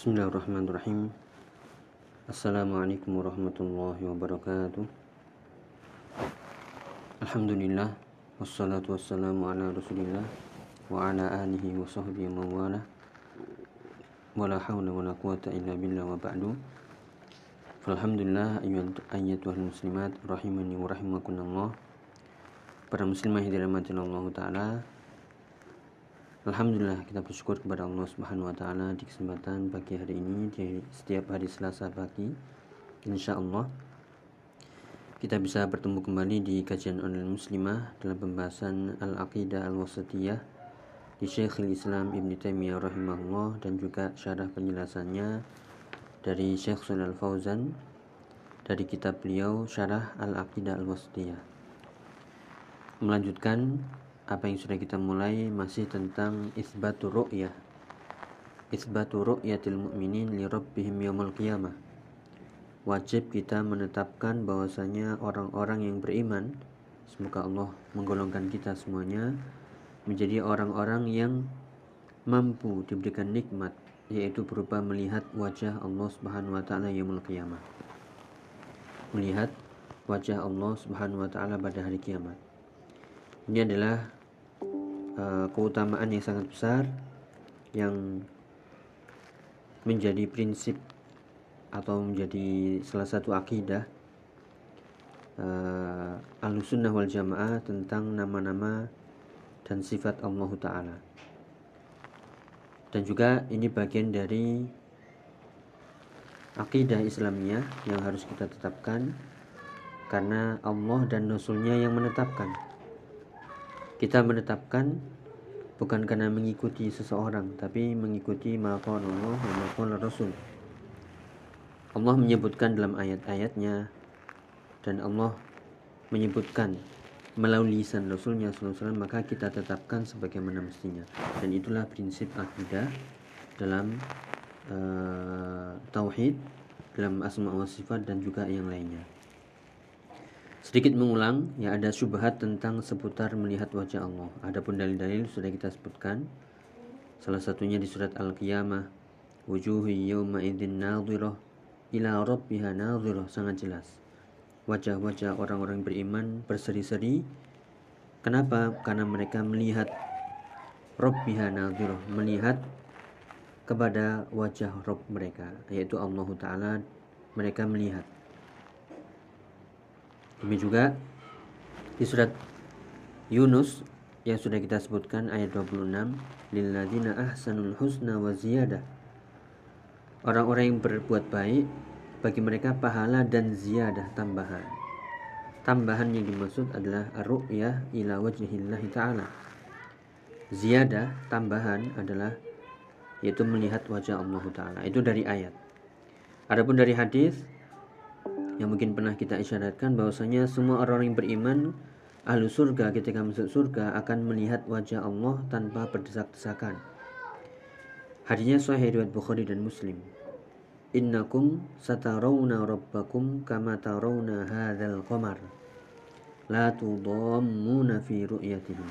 Bismillahirrahmanirrahim. Assalamualaikum warahmatullahi wabarakatuh. Alhamdulillah Wassalatu wassalamu ala rasulillah Wa ala alihi wa sahbihi mawala Wa la hawla wa la quwata illa billah wa ba'du. Alhamdulillah ayyatuhal muslimat Rahimani wa rahimakunallah Para muslimah dirahmati Allah Ta'ala Alhamdulillah kita bersyukur kepada Allah Subhanahu wa taala di kesempatan pagi hari ini di setiap hari Selasa pagi. Insya Allah kita bisa bertemu kembali di kajian online muslimah dalam pembahasan Al-Aqidah Al-Wasatiyah di Syekhul Islam Ibn Taimiyah rahimahullah dan juga syarah penjelasannya dari Syekh Al Fauzan dari kitab beliau Syarah Al-Aqidah Al-Wasatiyah. Melanjutkan apa yang sudah kita mulai masih tentang isbatu ru'yah. Isbatu ru'yatil mu'minin li rabbihim yaumul qiyamah. Wajib kita menetapkan bahwasanya orang-orang yang beriman semoga Allah menggolongkan kita semuanya menjadi orang-orang yang mampu diberikan nikmat yaitu berupa melihat wajah Allah Subhanahu wa taala yaumul qiyamah. Melihat wajah Allah Subhanahu wa taala pada hari kiamat. Ini adalah Eh, keutamaan yang sangat besar yang menjadi prinsip atau menjadi salah satu akidah uh, Ahlussunnah wal Jamaah tentang nama-nama dan sifat Allah Ta'ala. Dan juga ini bagian dari akidah Islamnya yang harus kita tetapkan karena Allah dan Rasulnya yang menetapkan kita menetapkan bukan karena mengikuti seseorang tapi mengikuti maqal Allah maqal Rasul. Allah menyebutkan dalam ayat-ayatnya dan Allah menyebutkan melalui lisan Rasulnya SAW maka kita tetapkan sebagaimana mestinya. Dan itulah prinsip akidah dalam uh, tauhid dalam asma wa sifat dan juga yang lainnya Sedikit mengulang, ya ada syubhat tentang seputar melihat wajah Allah. Adapun dalil-dalil sudah kita sebutkan. Salah satunya di surat Al-Qiyamah. Wujuhi yawma idzin nadhirah ila rabbiha nadhirah sangat jelas. Wajah-wajah orang-orang beriman berseri-seri. Kenapa? Karena mereka melihat rabbiha nadhirah, melihat kepada wajah Rabb mereka, yaitu Allah Ta'ala mereka melihat. Demi juga di surat Yunus yang sudah kita sebutkan ayat 26 lilladzina ahsanul husna wa ziyadah. Orang-orang yang berbuat baik bagi mereka pahala dan ziyadah tambahan. Tambahan yang dimaksud adalah ar-ru'yah ila wajhillahi ta'ala. Ziyadah tambahan adalah yaitu melihat wajah Allah Ta'ala. Itu dari ayat. Adapun dari hadis yang mungkin pernah kita isyaratkan bahwasanya semua orang yang beriman ahlu surga ketika masuk surga akan melihat wajah Allah tanpa berdesak-desakan. Hadisnya sahih riwayat Bukhari dan Muslim. Innakum satarawna rabbakum kama tarawna hadzal qamar. La tudammuna fi ru'yatihi.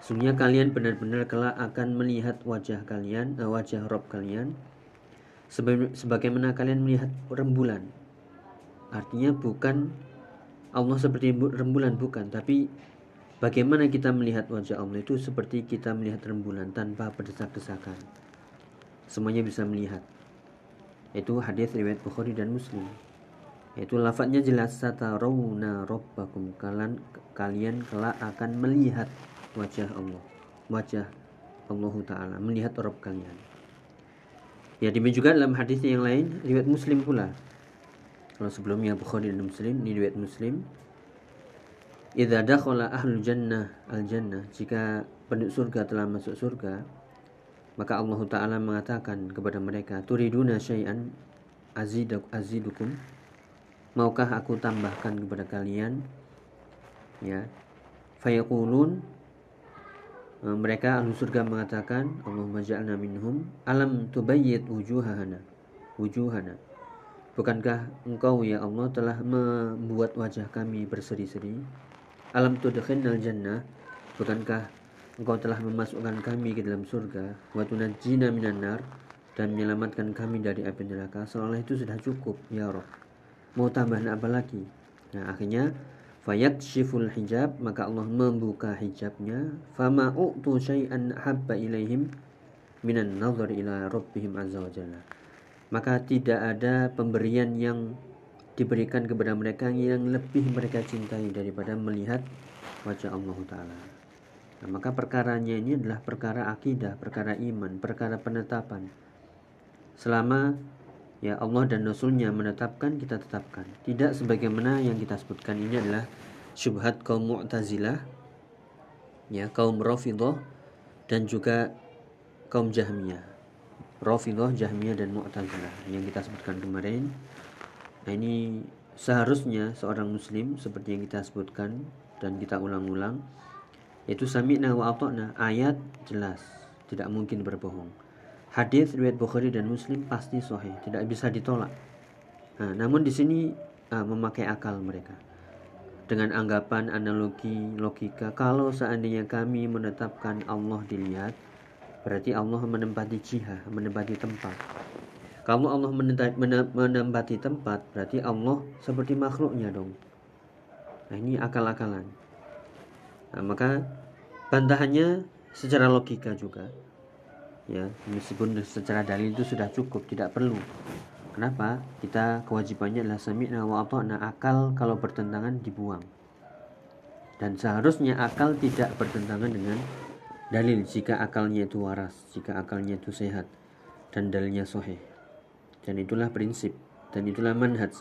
Sungguhnya kalian benar-benar kelak akan melihat wajah kalian, eh, wajah Rob kalian sebagaimana kalian melihat rembulan Artinya bukan Allah seperti rembulan bukan, tapi bagaimana kita melihat wajah Allah itu seperti kita melihat rembulan tanpa berdesak-desakan. Semuanya bisa melihat. Itu hadis riwayat Bukhari dan Muslim. Itu lafadznya jelas satarawna rabbakum kalian kalian kelak akan melihat wajah Allah. Wajah Allah taala, melihat Rabb kalian. Ya demikian juga dalam hadis yang lain riwayat Muslim pula kalau sebelumnya Bukhari dan Muslim ini riwayat Muslim. Idza dakhala ahlul jannah al jannah jika penduduk surga telah masuk surga maka Allah taala mengatakan kepada mereka turiduna syai'an aziduk azidukum. Maukah aku tambahkan kepada kalian? Ya. Fayaqulun e, mereka ahlu surga mengatakan Allahumma ja'alna minhum alam tubayyit wujuhana wujuhana Bukankah engkau ya Allah telah membuat wajah kami berseri-seri? Alam tudkhinnal jannah. Bukankah engkau telah memasukkan kami ke dalam surga? Wa tunajjina minan nar dan menyelamatkan kami dari api neraka seolah itu sudah cukup ya Rob mau tambahan apa lagi nah akhirnya fayat shiful hijab maka Allah membuka hijabnya fama u'tu syai'an habba ilaihim minan nazar ila rabbihim azza wa jalla maka tidak ada pemberian yang diberikan kepada mereka yang lebih mereka cintai daripada melihat wajah Allah taala. Nah, maka perkaranya ini adalah perkara akidah perkara iman perkara penetapan. Selama ya Allah dan Rasulnya menetapkan kita tetapkan. Tidak sebagaimana yang kita sebutkan ini adalah syubhat kaum Mu'tazilah ya kaum Rafidhah dan juga kaum Jahmiyah Rafidhah, Jahmiyah dan Mu'tazilah yang kita sebutkan kemarin. Nah ini seharusnya seorang muslim seperti yang kita sebutkan dan kita ulang-ulang yaitu sami'na wa ata'na ayat jelas tidak mungkin berbohong. Hadis riwayat Bukhari dan Muslim pasti sahih, tidak bisa ditolak. Nah, namun di sini uh, memakai akal mereka. Dengan anggapan analogi logika kalau seandainya kami menetapkan Allah dilihat berarti Allah menempati jihah menempati tempat. Kalau Allah menempati tempat berarti Allah seperti makhluknya dong. Nah ini akal-akalan. Nah, maka bantahannya secara logika juga. Ya meskipun secara dalil itu sudah cukup tidak perlu. Kenapa? Kita kewajibannya adalah sami'na wa ata'na. Akal kalau bertentangan dibuang. Dan seharusnya akal tidak bertentangan dengan dalil jika akalnya itu waras jika akalnya itu sehat dan dalilnya sahih. Dan itulah prinsip dan itulah manhaj.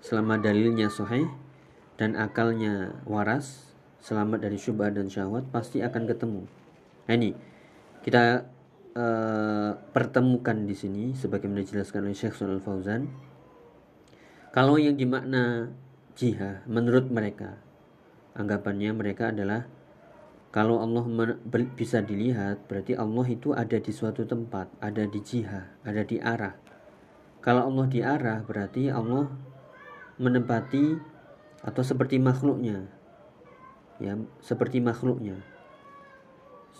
Selama dalilnya sahih dan akalnya waras selamat dari syubhat dan syahwat pasti akan ketemu. Nah, ini kita uh, pertemukan di sini sebagaimana dijelaskan oleh Syekh Sulal Fauzan. Kalau yang dimakna jihad menurut mereka anggapannya mereka adalah kalau Allah bisa dilihat berarti Allah itu ada di suatu tempat, ada di jihad, ada di arah. Kalau Allah di arah berarti Allah menempati atau seperti makhluknya. Ya, seperti makhluknya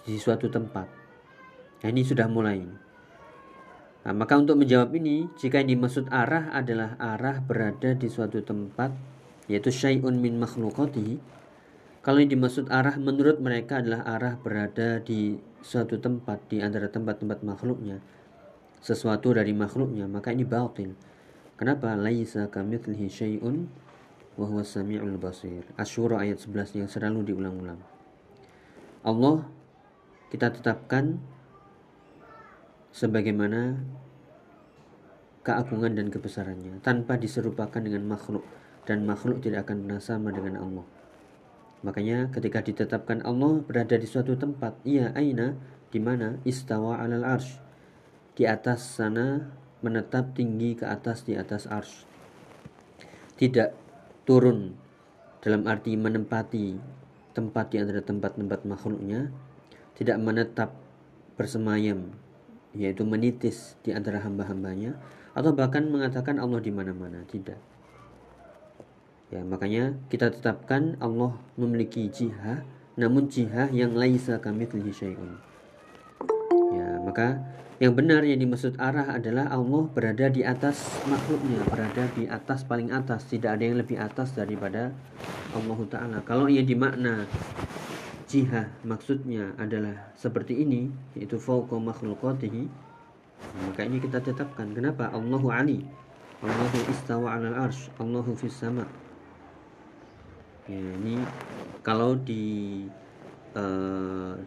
di suatu tempat. Nah, ini sudah mulai. Nah, maka untuk menjawab ini, jika yang dimaksud arah adalah arah berada di suatu tempat, yaitu syai'un min makhlukati, kalau yang dimaksud arah menurut mereka adalah arah berada di suatu tempat di antara tempat-tempat makhluknya, sesuatu dari makhluknya, maka ini batil. Kenapa? Laisa kamitslihi syai'un wa huwa samiul basir. Asyura ayat 11 yang selalu diulang-ulang. Allah kita tetapkan sebagaimana keagungan dan kebesarannya tanpa diserupakan dengan makhluk dan makhluk tidak akan pernah sama dengan Allah. Makanya ketika ditetapkan Allah berada di suatu tempat, ia aina di mana istawa alal arsh. Di atas sana menetap tinggi ke atas di atas arsh. Tidak turun dalam arti menempati tempat di antara tempat-tempat makhluknya, tidak menetap bersemayam yaitu menitis di antara hamba-hambanya atau bahkan mengatakan Allah di mana-mana tidak ya makanya kita tetapkan Allah memiliki jihah namun jihah yang laisa kami syai'un. Ya maka yang benar yang dimaksud arah adalah Allah berada di atas makhluknya berada di atas paling atas tidak ada yang lebih atas daripada Allah Ta'ala. Kalau yang dimakna jihah maksudnya adalah seperti ini yaitu fauqa makhlukatihi maka ini kita tetapkan. Kenapa? Allahu Ali. Allahu istawa 'alal arsh Allahu fis sama ya, ini kalau di uh,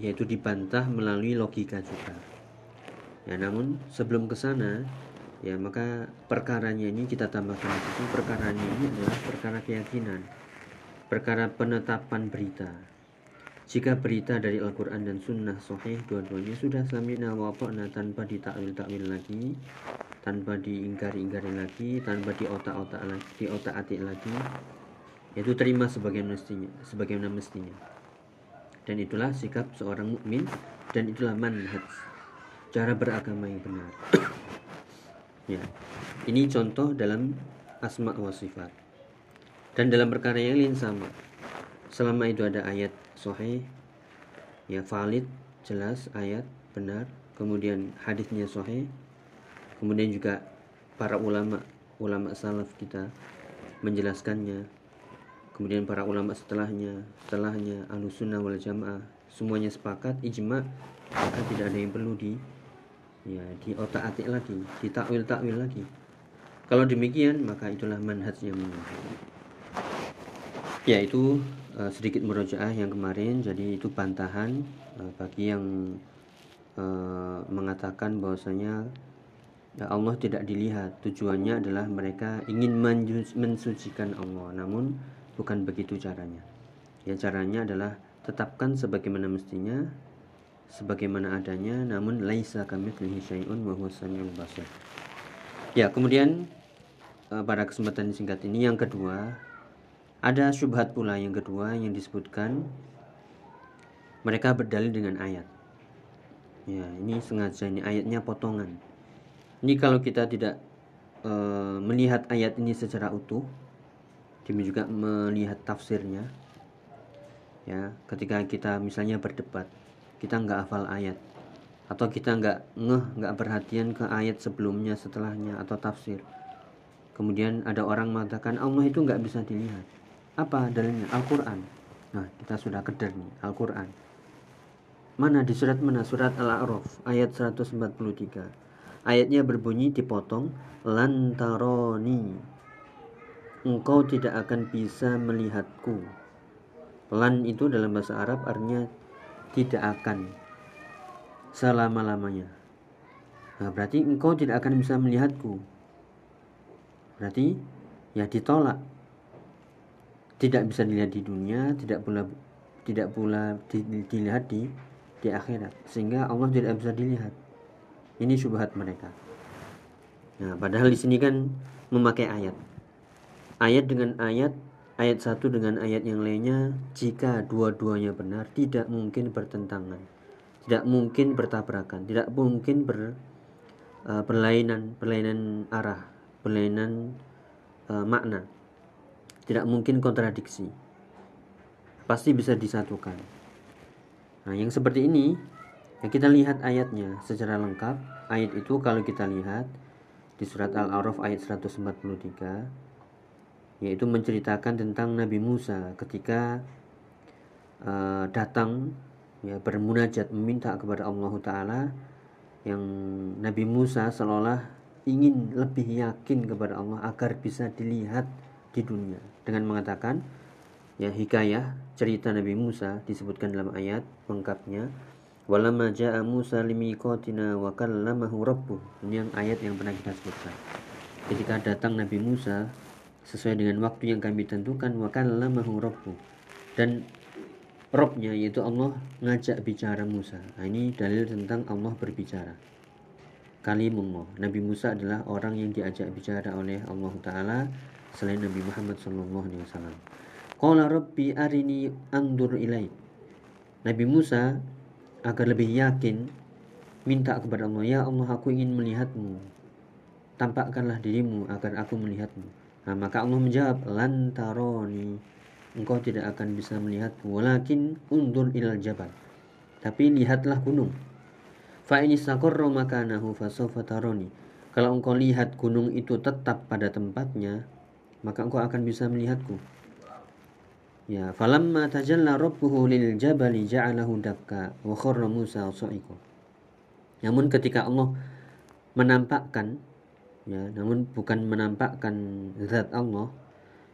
yaitu dibantah melalui logika juga ya namun sebelum ke sana ya maka perkaranya ini kita tambahkan di situ perkaranya ini adalah perkara keyakinan perkara penetapan berita. Jika berita dari Al-Quran dan Sunnah Sahih dua-duanya sudah sami'na wa tanpa ditakwil-takwil lagi, tanpa diingkari-ingkari lagi, tanpa di otak-otak lagi, di otak-atik lagi, yaitu terima sebagai mestinya, sebagaimana mestinya. Dan itulah sikap seorang mukmin dan itulah manhaj cara beragama yang benar. ya. Ini contoh dalam asma wa sifat dan dalam perkara yang lain sama selama itu ada ayat sahih ya valid jelas ayat benar kemudian hadisnya sahih kemudian juga para ulama ulama salaf kita menjelaskannya kemudian para ulama setelahnya setelahnya alusunah wal jamaah semuanya sepakat ijma maka tidak ada yang perlu di ya di otak atik lagi di takwil takwil lagi. Kalau demikian maka itulah manhaj yang ya itu uh, sedikit merojaah yang kemarin. Jadi itu bantahan uh, bagi yang uh, mengatakan bahwasanya ya Allah tidak dilihat. Tujuannya adalah mereka ingin mensucikan Allah. Namun bukan begitu caranya. Ya caranya adalah tetapkan sebagaimana mestinya sebagaimana adanya namun laisa kamitslihi syai'un wa huwas samiul ya kemudian Eh, pada kesempatan singkat ini yang kedua ada syubhat pula yang kedua yang disebutkan mereka berdalil dengan ayat. Ya ini sengaja ini ayatnya potongan. Ini kalau kita tidak e, melihat ayat ini secara utuh demi juga melihat tafsirnya ya ketika kita misalnya berdebat kita nggak hafal ayat atau kita nggak ngeh nggak perhatian ke ayat sebelumnya setelahnya atau tafsir Kemudian ada orang mengatakan Allah itu nggak bisa dilihat. Apa dalilnya? Al-Quran. Nah, kita sudah keder nih, Al-Quran. Mana di surat mana? Surat Al-A'raf ayat 143. Ayatnya berbunyi dipotong lantaroni. Engkau tidak akan bisa melihatku. Lan itu dalam bahasa Arab artinya tidak akan selama-lamanya. Nah, berarti engkau tidak akan bisa melihatku. Berarti ya ditolak. Tidak bisa dilihat di dunia tidak pula tidak pula dilihat di di akhirat. Sehingga Allah tidak bisa dilihat. Ini syubhat mereka. Nah padahal di sini kan memakai ayat ayat dengan ayat ayat satu dengan ayat yang lainnya jika dua-duanya benar tidak mungkin bertentangan tidak mungkin bertabrakan tidak mungkin ber uh, berlainan berlainan arah berlainan e, makna. Tidak mungkin kontradiksi. Pasti bisa disatukan. Nah yang seperti ini ya kita lihat ayatnya secara lengkap. Ayat itu kalau kita lihat di surat Al-A'raf ayat 143 yaitu menceritakan tentang Nabi Musa ketika uh, datang ya bermunajat meminta kepada Allah taala yang Nabi Musa seolah ingin lebih yakin kepada Allah agar bisa dilihat di dunia. Dengan mengatakan ya hikayah cerita Nabi Musa disebutkan dalam ayat lengkapnya walamma ja'a Musa limiqatina wa kallamahu ini yang ayat yang pernah kita sebutkan. Ketika datang Nabi Musa sesuai dengan waktu yang kami tentukan wa kallamahu rabbuh dan Robnya yaitu Allah ngajak bicara Musa nah, ini dalil tentang Allah berbicara kalimullah. Nabi Musa adalah orang yang diajak bicara oleh Allah Ta'ala selain Nabi Muhammad Sallallahu Alaihi Wasallam. Qala Rabbi arini andur ilai. Nabi Musa agar lebih yakin minta kepada Allah, Ya Allah aku ingin melihatmu. Tampakkanlah dirimu agar aku melihatmu. Nah, maka Allah menjawab, Lantaroni. Engkau tidak akan bisa melihatku. Walakin undur ilal jabal. Tapi lihatlah gunung. Fa ini istaqarra makanahu fasawfa tarani. Kalau engkau lihat gunung itu tetap pada tempatnya, maka engkau akan bisa melihatku. Ya, falamma tajalla rabbuhu lil jabali ja'alahu dakka wa kharra Musa. Namun ketika Allah menampakkan ya, namun bukan menampakkan zat Allah,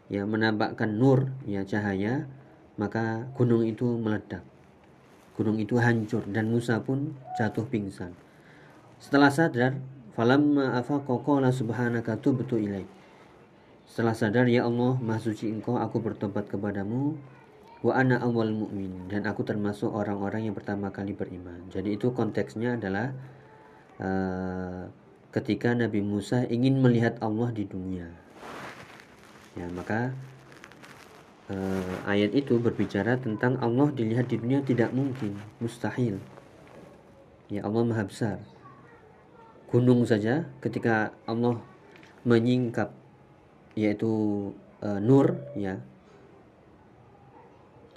ya menampakkan nur, ya cahaya, maka gunung itu meledak. Gunung itu hancur dan Musa pun jatuh pingsan. Setelah sadar, falamma afaqa qala subhanaka tubtu ilaik. Setelah sadar, ya Allah, Maha suci Engkau, aku bertobat kepadamu. Wa ana awal mu'min dan aku termasuk orang-orang yang pertama kali beriman. Jadi itu konteksnya adalah uh, ketika Nabi Musa ingin melihat Allah di dunia. Ya, maka uh, ayat itu berbicara tentang Allah dilihat di dunia tidak mungkin, mustahil. Ya Allah Maha Besar. Gunung saja ketika Allah menyingkap yaitu uh, nur ya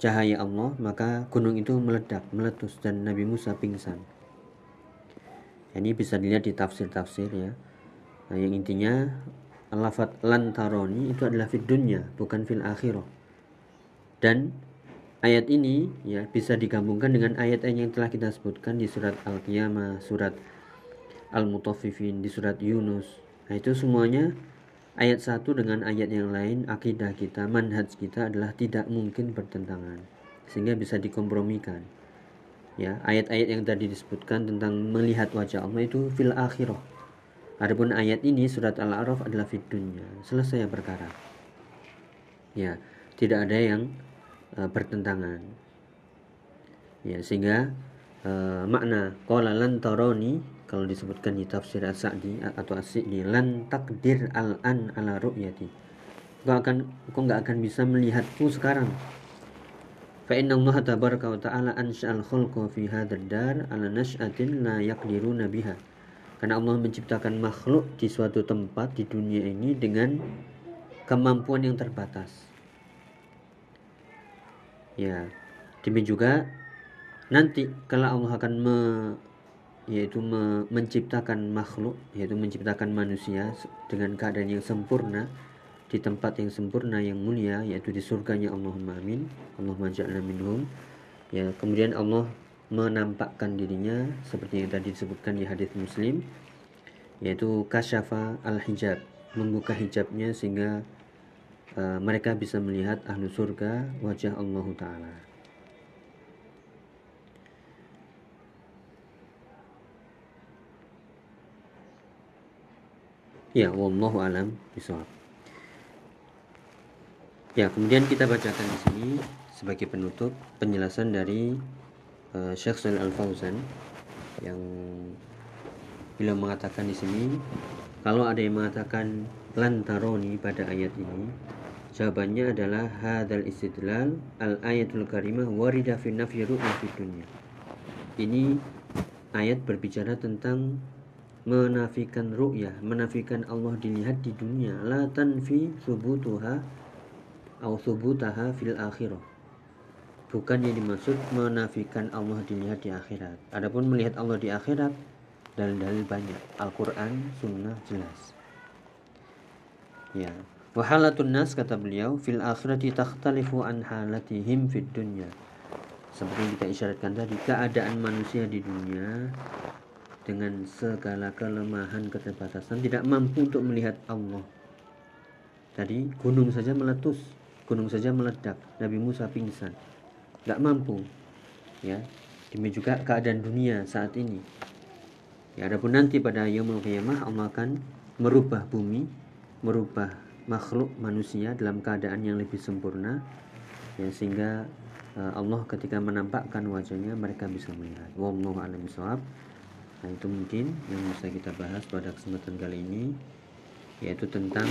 cahaya Allah maka gunung itu meledak meletus dan Nabi Musa pingsan ini bisa dilihat di tafsir-tafsir ya nah, yang intinya lafat lantaroni itu adalah fid dunya bukan fil akhirah dan ayat ini ya bisa digabungkan dengan ayat-ayat yang telah kita sebutkan di surat Al-Qiyamah, surat Al-Mutaffifin, di surat Yunus. Nah, itu semuanya ayat satu dengan ayat yang lain akidah kita, manhaj kita adalah tidak mungkin bertentangan sehingga bisa dikompromikan. Ya, ayat-ayat yang tadi disebutkan tentang melihat wajah Allah itu fil akhirah Adapun ayat ini surat Al-A'raf adalah fitunya Selesai perkara. Ya, tidak ada yang uh, bertentangan. Ya, sehingga uh, makna qala lan tarani kalau disebutkan di tafsir As-Sa'di atau As-Sa'di lan takdir al-an ala ru'yati. Kau akan kau nggak akan bisa melihatku sekarang. Allah tabaraka wa ta'ala ansha'al khalqa fi hadzal dar ala nash'atin la yaqdiruna biha karena Allah menciptakan makhluk di suatu tempat di dunia ini dengan kemampuan yang terbatas. Ya, demikian juga nanti kalau Allah akan me, yaitu me, menciptakan makhluk, yaitu menciptakan manusia dengan keadaan yang sempurna di tempat yang sempurna yang mulia yaitu di surganya Allahumma amin Allahumma ja'alna minhum ya kemudian Allah menampakkan dirinya seperti yang tadi disebutkan di hadis Muslim yaitu kasyafa al-hijab membuka hijabnya sehingga uh, mereka bisa melihat ahlu surga wajah Allah taala. Ya, wallahu alam bisawab. Ya, kemudian kita bacakan di sini sebagai penutup penjelasan dari uh, Syekh Al Fauzan yang bila mengatakan di sini kalau ada yang mengatakan lantaroni pada ayat ini jawabannya adalah hadal istidlal al ayatul karimah warida fi nafyi dunya. Ini ayat berbicara tentang menafikan ru'yah menafikan Allah dilihat di dunia. La tanfi subutuha atau subutaha fil akhirah bukan yang dimaksud menafikan Allah dilihat di akhirat. Adapun melihat Allah di akhirat dalil-dalil banyak. Al-Qur'an, sunnah jelas. Ya. Wahalatun nas kata beliau fil akhirati takhtalifu an halatihim fid dunya. Seperti yang kita isyaratkan tadi, keadaan manusia di dunia dengan segala kelemahan keterbatasan tidak mampu untuk melihat Allah. Tadi gunung saja meletus, gunung saja meledak, Nabi Musa pingsan. Nggak mampu ya. Demi juga keadaan dunia saat ini. Ya adapun nanti pada yaumul qiyamah Allah akan merubah bumi merubah makhluk manusia dalam keadaan yang lebih sempurna ya sehingga uh, Allah ketika menampakkan wajahnya mereka bisa melihat. Wallahu a'lam bishawab. Nah itu mungkin yang bisa kita bahas pada kesempatan kali ini yaitu tentang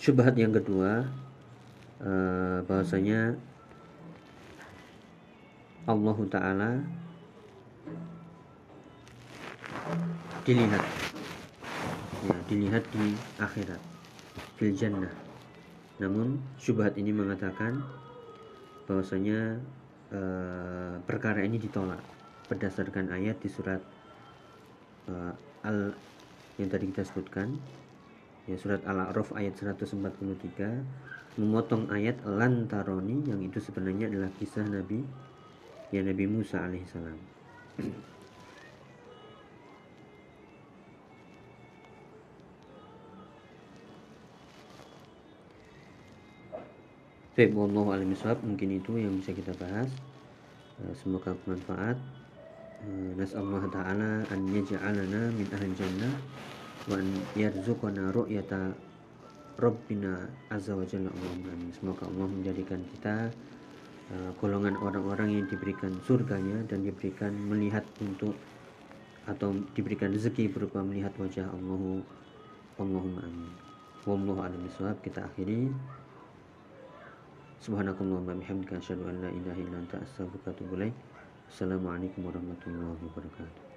syubhat yang kedua uh, bahwasanya Allah Ta'ala dilihat. Ya, dilihat di akhirat fil jannah. Namun syubhat ini mengatakan bahwasanya e, perkara ini ditolak berdasarkan ayat di surat e, al yang tadi kita sebutkan ya surat al-a'raf ayat 143 memotong ayat lantaroni yang itu sebenarnya adalah kisah Nabi ya Nabi Musa alaihissalam. Baik, mungkin itu yang bisa kita bahas. Eh, semoga bermanfaat. Eh, Nas'allahu ta'ala an yaj'alana min ahli jannah wa an yarzuqana ru'yata Rabbina azza wa jalla Allahumma. Semoga Allah menjadikan kita Eh, golongan orang-orang yang diberikan surganya dan diberikan melihat untuk atau diberikan rezeki berupa melihat wajah Allah Allahumma amin. Wallahu a'lam kita akhiri. Subhanakallahumma bihamdika asyhadu an la ilaha illa anta astaghfiruka wa assalamualaikum warahmatullahi wabarakatuh